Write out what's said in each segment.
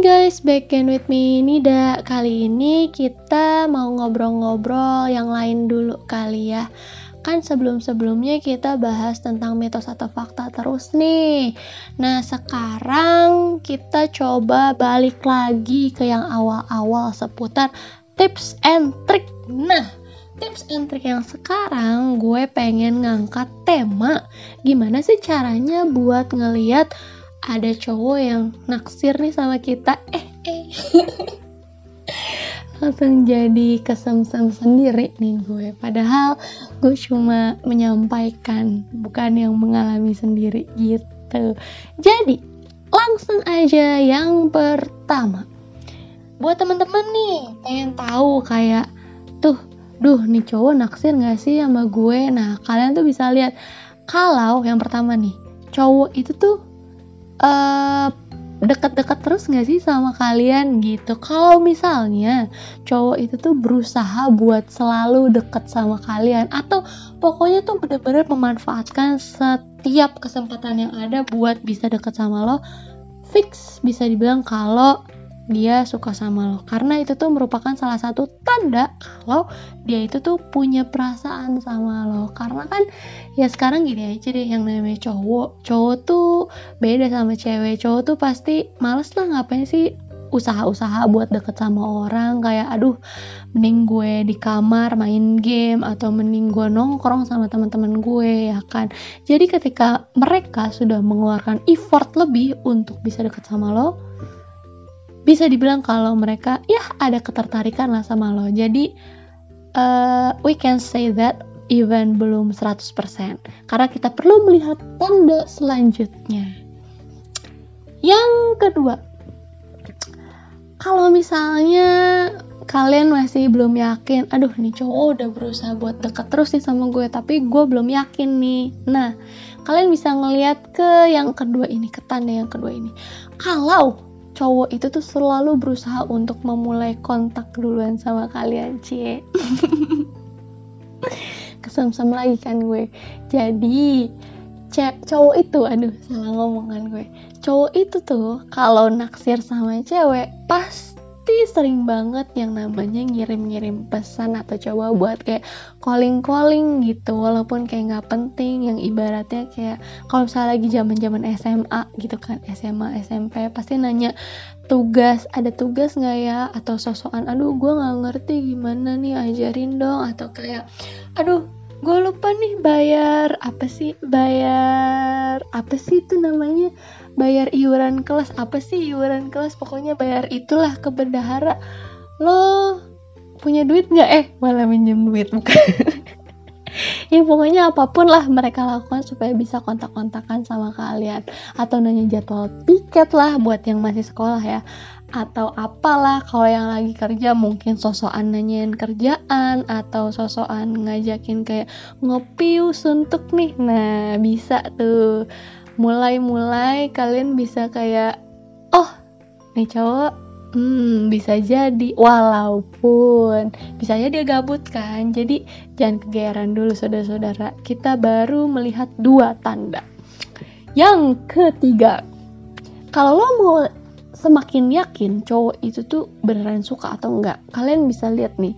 guys, back again with me Nida. Kali ini kita mau ngobrol-ngobrol yang lain dulu kali ya. Kan sebelum-sebelumnya kita bahas tentang mitos atau fakta terus nih. Nah, sekarang kita coba balik lagi ke yang awal-awal seputar tips and trick. Nah, tips and trick yang sekarang gue pengen ngangkat tema gimana sih caranya buat ngeliat ada cowok yang naksir nih sama kita. Eh eh. Langsung jadi kesemsem sendiri nih gue. Padahal gue cuma menyampaikan bukan yang mengalami sendiri gitu. Jadi langsung aja yang pertama. Buat teman-teman nih pengen tahu kayak tuh duh nih cowok naksir gak sih sama gue? Nah kalian tuh bisa lihat kalau yang pertama nih cowok itu tuh uh, deket-deket terus gak sih sama kalian gitu? Kalau misalnya cowok itu tuh berusaha buat selalu deket sama kalian atau pokoknya tuh bener-bener memanfaatkan setiap kesempatan yang ada buat bisa deket sama lo fix bisa dibilang kalau dia suka sama lo. Karena itu tuh merupakan salah satu tanda kalau dia itu tuh punya perasaan sama lo. Karena kan ya sekarang gini aja deh yang namanya cowok cowok tuh beda sama cewek. Cowok tuh pasti males lah ngapain sih usaha-usaha buat deket sama orang. Kayak aduh mending gue di kamar main game atau mending gue nongkrong sama teman-teman gue ya kan. Jadi ketika mereka sudah mengeluarkan effort lebih untuk bisa deket sama lo bisa dibilang kalau mereka ya ada ketertarikan lah sama lo. Jadi uh, we can say that even belum 100% karena kita perlu melihat tanda selanjutnya. Yang kedua kalau misalnya kalian masih belum yakin aduh nih cowok udah berusaha buat deket terus nih sama gue tapi gue belum yakin nih. Nah kalian bisa ngeliat ke yang kedua ini ke tanda yang kedua ini. Kalau cowok itu tuh selalu berusaha untuk memulai kontak duluan sama kalian cie. Kesem-sem lagi kan gue. Jadi cowok itu aduh salah ngomongan gue. Cowok itu tuh kalau naksir sama cewek pas pasti sering banget yang namanya ngirim-ngirim pesan atau coba buat kayak calling-calling gitu walaupun kayak nggak penting yang ibaratnya kayak kalau misalnya lagi zaman-zaman SMA gitu kan SMA SMP pasti nanya tugas ada tugas nggak ya? Atau sosokan aduh gue nggak ngerti gimana nih ajarin dong. Atau kayak aduh gue lupa nih bayar apa sih? Bayar apa sih itu namanya? Bayar iuran kelas. Apa sih iuran kelas? Pokoknya bayar itulah ke bendahara lo punya duit nggak? Eh malah minjem duit bukan. Ya pokoknya apa pun lah mereka lakukan supaya bisa kontak-kontakan sama kalian. Atau nanya jadwal tiket lah buat yang masih sekolah ya atau apalah kalau yang lagi kerja mungkin sosokan nanyain kerjaan atau sosokan ngajakin kayak ngopi suntuk nih. Nah bisa tuh. Mulai-mulai kalian bisa kayak oh nih cowok hmm bisa jadi. Walaupun bisa aja dia gabut kan. Jadi jangan kegeeran dulu saudara-saudara. Kita baru melihat dua tanda. Yang ketiga kalau lo mau semakin yakin cowok itu tuh beneran suka atau enggak. Kalian bisa lihat nih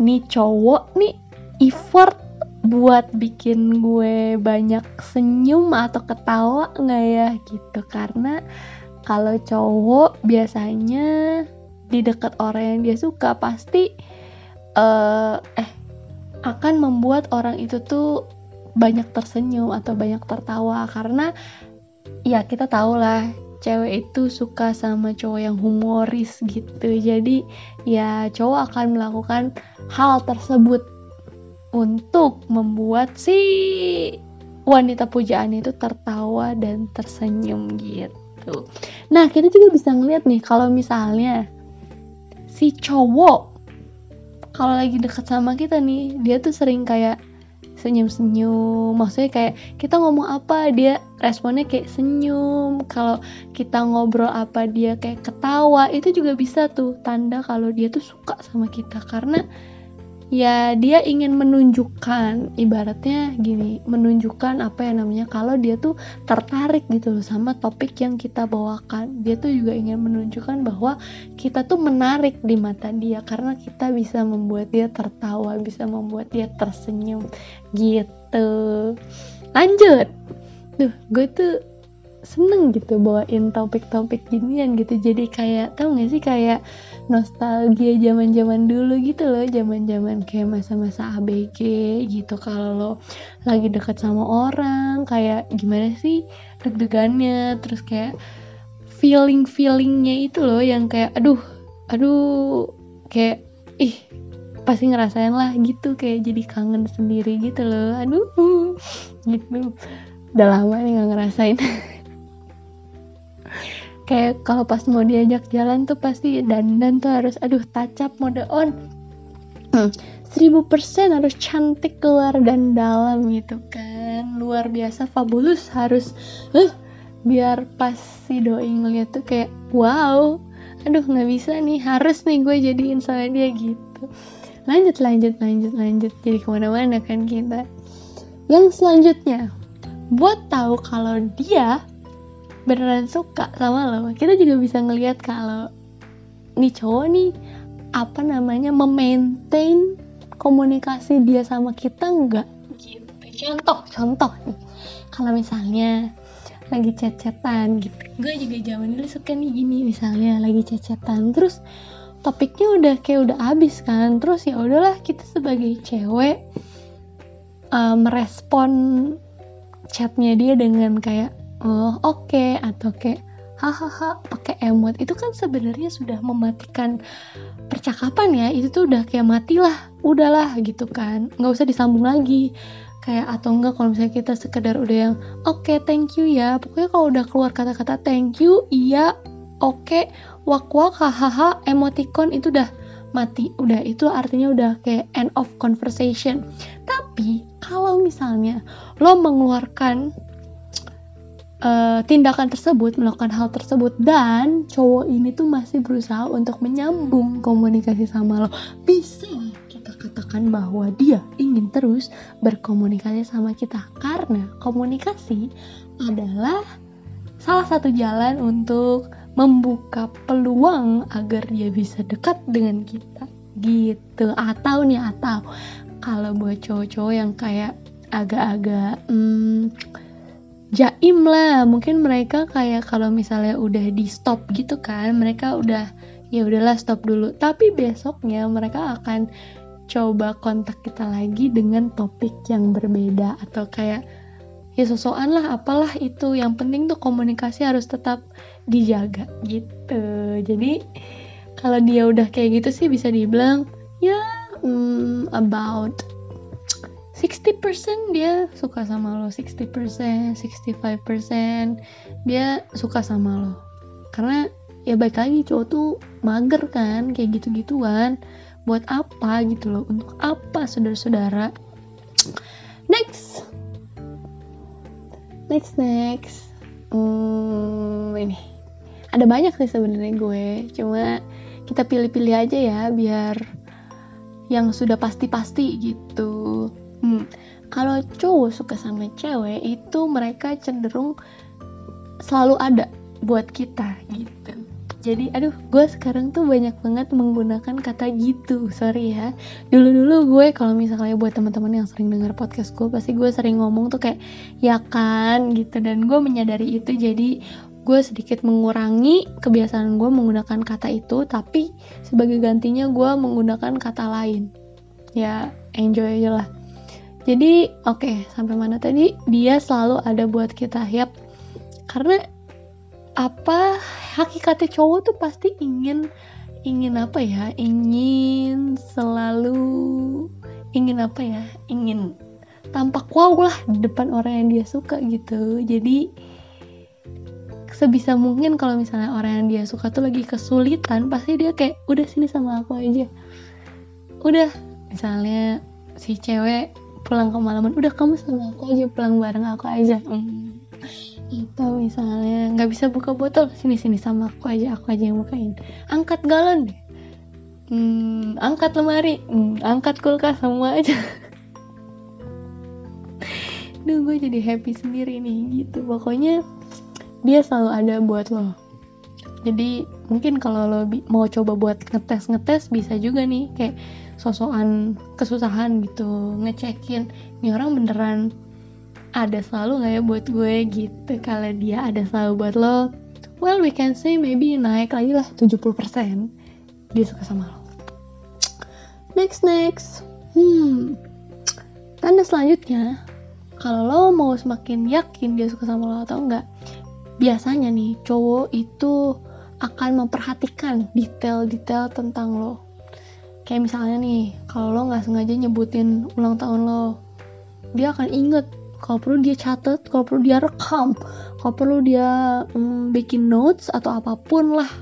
nih cowok nih effort buat bikin gue banyak senyum atau ketawa nggak ya gitu. Karena kalau cowok biasanya di dekat orang yang dia suka pasti uh, eh akan membuat orang itu tuh banyak tersenyum atau banyak tertawa. Karena ya kita tahu lah cewek itu suka sama cowok yang humoris gitu jadi ya cowok akan melakukan hal tersebut untuk membuat si wanita pujaan itu tertawa dan tersenyum gitu. Nah, kita juga bisa ngeliat nih kalau misalnya si cowok kalau lagi deket sama kita nih, dia tuh sering kayak senyum-senyum. Maksudnya kayak kita ngomong apa, dia responnya kayak senyum. Kalau kita ngobrol apa, dia kayak ketawa. Itu juga bisa tuh tanda kalau dia tuh suka sama kita karena ya dia ingin menunjukkan ibaratnya gini menunjukkan apa yang namanya kalau dia tuh tertarik gitu loh sama topik yang kita bawakan. Dia tuh juga ingin menunjukkan bahwa kita tuh menarik di mata dia karena kita bisa membuat dia tertawa bisa membuat dia tersenyum gitu. Lanjut. Tuh gue tuh seneng gitu bawain topik-topik ginian gitu. Jadi kayak tau gak sih kayak nostalgia zaman-zaman dulu gitu loh. Zaman-zaman kayak masa-masa ABG gitu. Kalau lagi deket sama orang kayak gimana sih deg-degannya. Terus kayak feeling feelingnya itu loh yang kayak aduh aduh kayak ih pasti ngerasain lah gitu. Kayak jadi kangen sendiri gitu loh. Aduh gitu. Udah lama nih nggak ngerasain kayak kalau pas mau diajak jalan tuh pasti dandan tuh harus aduh tacap mode on. Hmm, seribu persen harus cantik keluar dan dalam gitu kan. Luar biasa fabulous harus uh, biar pas si doi ngeliat tuh kayak wow aduh nggak bisa nih harus nih gue jadiin sama dia gitu. Lanjut lanjut lanjut lanjut. Jadi ke mana-mana kan kita. Yang selanjutnya buat tahu kalau dia beneran suka sama lo. Kita juga bisa ngelihat kalau nih cowok nih apa namanya memaintain komunikasi dia sama kita enggak gitu. Contoh contoh nih. Kalau misalnya lagi chat-chatan gitu. Gue juga zaman dulu suka nih gini misalnya lagi chat-chatan terus topiknya udah kayak udah abis kan. Terus ya udahlah kita sebagai cewek uh, merespon chatnya dia dengan kayak oh oke okay, atau kayak hahaha pakai emot. Itu kan sebenarnya sudah mematikan percakapan ya. Itu tuh udah kayak matilah udahlah gitu kan. Nggak usah disambung lagi. Kayak atau enggak kalau misalnya kita sekedar udah yang oke okay, thank you ya. Pokoknya kalau udah keluar kata-kata thank you iya oke okay, wak wak hahaha emoticon itu udah mati. Udah itu artinya udah kayak end of conversation. Tapi kalau misalnya lo mengeluarkan uh, tindakan tersebut, melakukan hal tersebut dan cowok ini tuh masih berusaha untuk menyambung komunikasi sama lo. Bisa kita katakan bahwa dia ingin terus berkomunikasi sama kita karena komunikasi adalah salah satu jalan untuk membuka peluang agar dia bisa dekat dengan kita gitu atau nih atau kalau buat cowok-cowok yang kayak agak-agak hmm, jaim lah. Mungkin mereka kayak kalau misalnya udah di stop gitu kan mereka udah ya udahlah stop dulu. Tapi besoknya mereka akan coba kontak kita lagi dengan topik yang berbeda atau kayak ya sosokan lah apalah itu. Yang penting tuh komunikasi harus tetap dijaga gitu. Jadi kalau dia udah kayak gitu sih bisa dibilang ya hmm, about 60% dia suka sama lo. 60% 65% dia suka sama lo. Karena ya baik lagi cowok tuh mager kan kayak gitu-gituan. Buat apa gitu loh? Untuk apa saudara-saudara? Next. Next next. Hmm, ini. Ada banyak sih sebenarnya gue. Cuma kita pilih-pilih aja ya biar yang sudah pasti-pasti gitu Hmm, kalau cowok suka sama cewek itu mereka cenderung selalu ada buat kita gitu. Jadi aduh gue sekarang tuh banyak banget menggunakan kata gitu. Sorry ya. Dulu dulu gue kalau misalnya buat teman-teman yang sering dengar podcast gue pasti gue sering ngomong tuh kayak ya kan gitu. Dan gue menyadari itu jadi gue sedikit mengurangi kebiasaan gue menggunakan kata itu tapi sebagai gantinya gue menggunakan kata lain. Ya enjoy aja lah jadi oke okay, sampai mana tadi? Dia selalu ada buat kita yap. Karena apa? Hakikatnya cowok tuh pasti ingin ingin apa ya? Ingin selalu ingin apa ya? Ingin tampak wow lah di depan orang yang dia suka gitu. Jadi sebisa mungkin kalau misalnya orang yang dia suka tuh lagi kesulitan pasti dia kayak udah sini sama aku aja. Udah misalnya si cewek pulang ke malaman. Udah kamu sama aku aja pulang bareng aku aja. Hmm. atau misalnya nggak bisa buka botol. Sini sini sama aku aja. Aku aja yang bukain. Angkat galon deh. Hmm, angkat lemari. Hmm, angkat kulkas semua aja. Duh gue jadi happy sendiri nih gitu. Pokoknya dia selalu ada buat lo. Jadi mungkin kalau lo mau coba buat ngetes-ngetes bisa juga nih. Kayak sosokan kesusahan gitu Ngecekin Ini orang beneran ada selalu gak ya buat gue? Gitu Kalau dia ada selalu buat lo Well we can say maybe naik lagi lah 70% Dia suka sama lo. Next next. Hmm Tanda selanjutnya kalau lo mau semakin yakin dia suka sama lo atau enggak biasanya nih cowok itu akan memperhatikan detail-detail tentang lo kayak misalnya nih kalau lo nggak sengaja nyebutin ulang tahun lo dia akan inget kalau perlu dia catat kalau perlu dia rekam kalau perlu dia mm, bikin notes atau apa pun lah.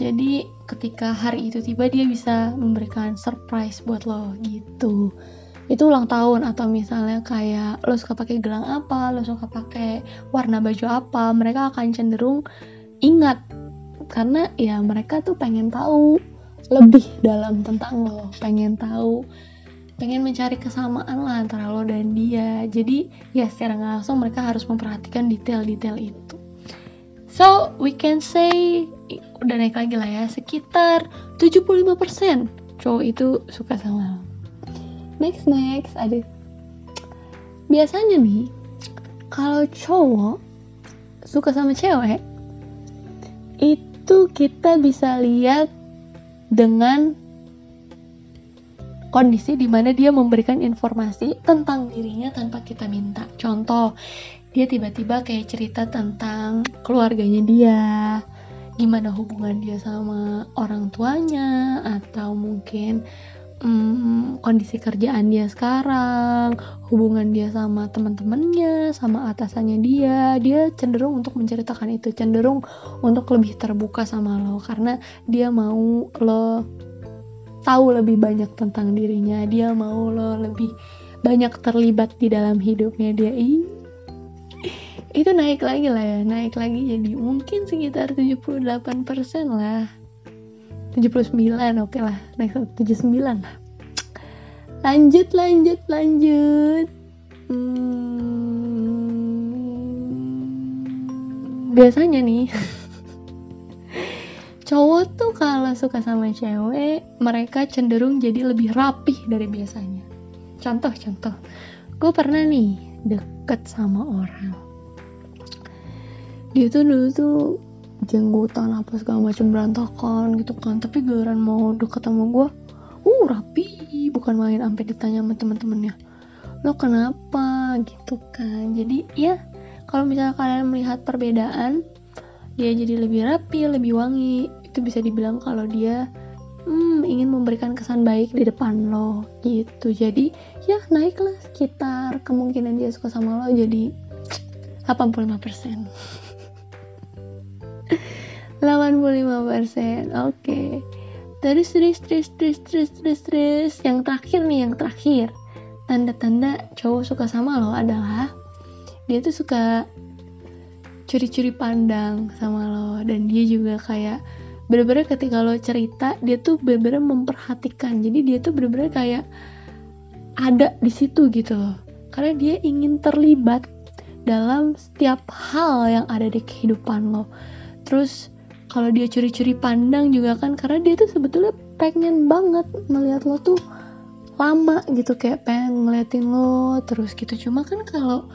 Jadi ketika hari itu tiba dia bisa memberikan surprise buat lo gitu. Itu ulang tahun atau misalnya kayak lo suka pakai gelang apa, lo suka pakai warna baju apa, mereka akan cenderung ingat. Karena ya mereka tuh pengen tahu lebih dalam tentang lo, pengen tahu, pengen mencari kesamaan lah antara lo dan dia. Jadi ya secara langsung mereka harus memperhatikan detail-detail itu. So we can say udah naik lagi lah ya sekitar 75% cowok itu suka sama lo next next ada biasanya nih kalau cowok suka sama cewek itu kita bisa lihat dengan kondisi di mana dia memberikan informasi tentang dirinya tanpa kita minta. Contoh, dia tiba-tiba kayak cerita tentang keluarganya dia, gimana hubungan dia sama orang tuanya, atau mungkin hmm, kondisi kerjaan dia sekarang, hubungan dia sama teman-temannya, sama atasannya dia, dia cenderung untuk menceritakan itu, cenderung untuk lebih terbuka sama lo karena dia mau lo tahu lebih banyak tentang dirinya, dia mau lo lebih banyak terlibat di dalam hidupnya dia. Ih, itu naik lagi lah ya, naik lagi jadi mungkin sekitar 78% lah 79 oke okay lah next 79 lah lanjut lanjut lanjut. Hmm, biasanya nih cowok tuh kalau suka sama cewek mereka cenderung jadi lebih rapih dari biasanya. Contoh contoh. Gue pernah nih deket sama orang. Dia tuh dulu tuh jenggotan apa segala macam berantakan gitu kan. Tapi giliran mau deket sama gue uh rapi. Bukan main sampai ditanya sama teman-temannya lo kenapa? Gitu kan. Jadi ya kalau misalnya kalian melihat perbedaan dia jadi lebih rapi lebih wangi. Itu bisa dibilang kalau dia hmm, ingin memberikan kesan baik di depan lo gitu. Jadi ya naiklah sekitar kemungkinan dia suka sama lo jadi 85% 85% oke. Okay. terus terus terus terus terus terus terus. Yang terakhir nih yang terakhir. Tanda-tanda cowok suka sama lo adalah dia tuh suka curi-curi pandang sama lo. Dan dia juga kayak bener-bener ketika lo cerita dia tuh bener-bener memperhatikan. Jadi dia tuh bener-bener kayak ada di situ gitu loh. Karena dia ingin terlibat dalam setiap hal yang ada di kehidupan lo terus kalau dia curi-curi pandang juga kan karena dia tuh sebetulnya pengen banget melihat lo tuh lama gitu kayak pengen ngeliatin lo terus gitu. Cuma kan kalau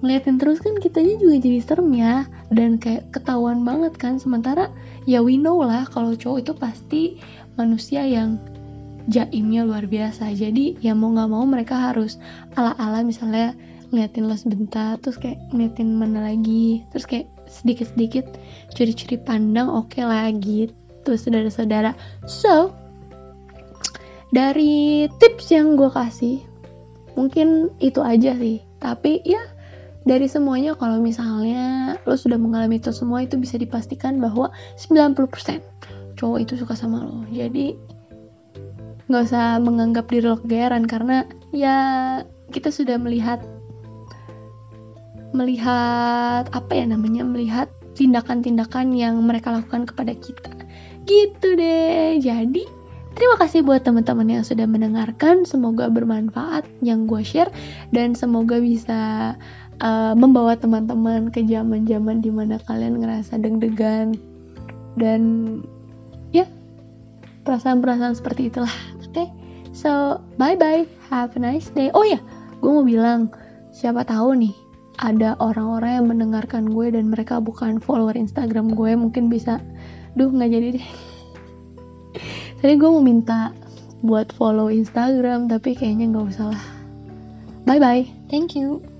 ngeliatin terus kan kitanya juga jadi serem ya dan kayak ketahuan banget kan. Sementara ya we know lah kalau cowok itu pasti manusia yang jaimnya luar biasa. Jadi ya mau nggak mau mereka harus ala-ala misalnya ngeliatin lo sebentar terus kayak ngeliatin mana lagi terus kayak sedikit-sedikit curi-curi pandang oke okay lah gitu saudara-saudara. So dari tips yang gue kasih mungkin itu aja sih. Tapi ya dari semuanya kalau misalnya lo sudah mengalami itu semua itu bisa dipastikan bahwa 90% cowok itu suka sama lo. Jadi nggak usah menganggap diri lo kegeran karena ya kita sudah melihat melihat apa ya namanya melihat tindakan-tindakan yang mereka lakukan kepada kita gitu deh jadi Terima kasih buat teman-teman yang sudah mendengarkan. Semoga bermanfaat yang gue share dan semoga bisa uh, membawa teman-teman ke zaman-zaman di mana kalian ngerasa deg-degan dan ya perasaan-perasaan seperti itulah. Oke, okay? so bye bye, have a nice day. Oh ya, gue mau bilang siapa tahu nih ada orang-orang yang mendengarkan gue dan mereka bukan follower Instagram gue mungkin bisa. Duh nggak jadi deh. Tadi gue mau minta buat follow Instagram tapi kayaknya nggak usah lah. Bye bye thank you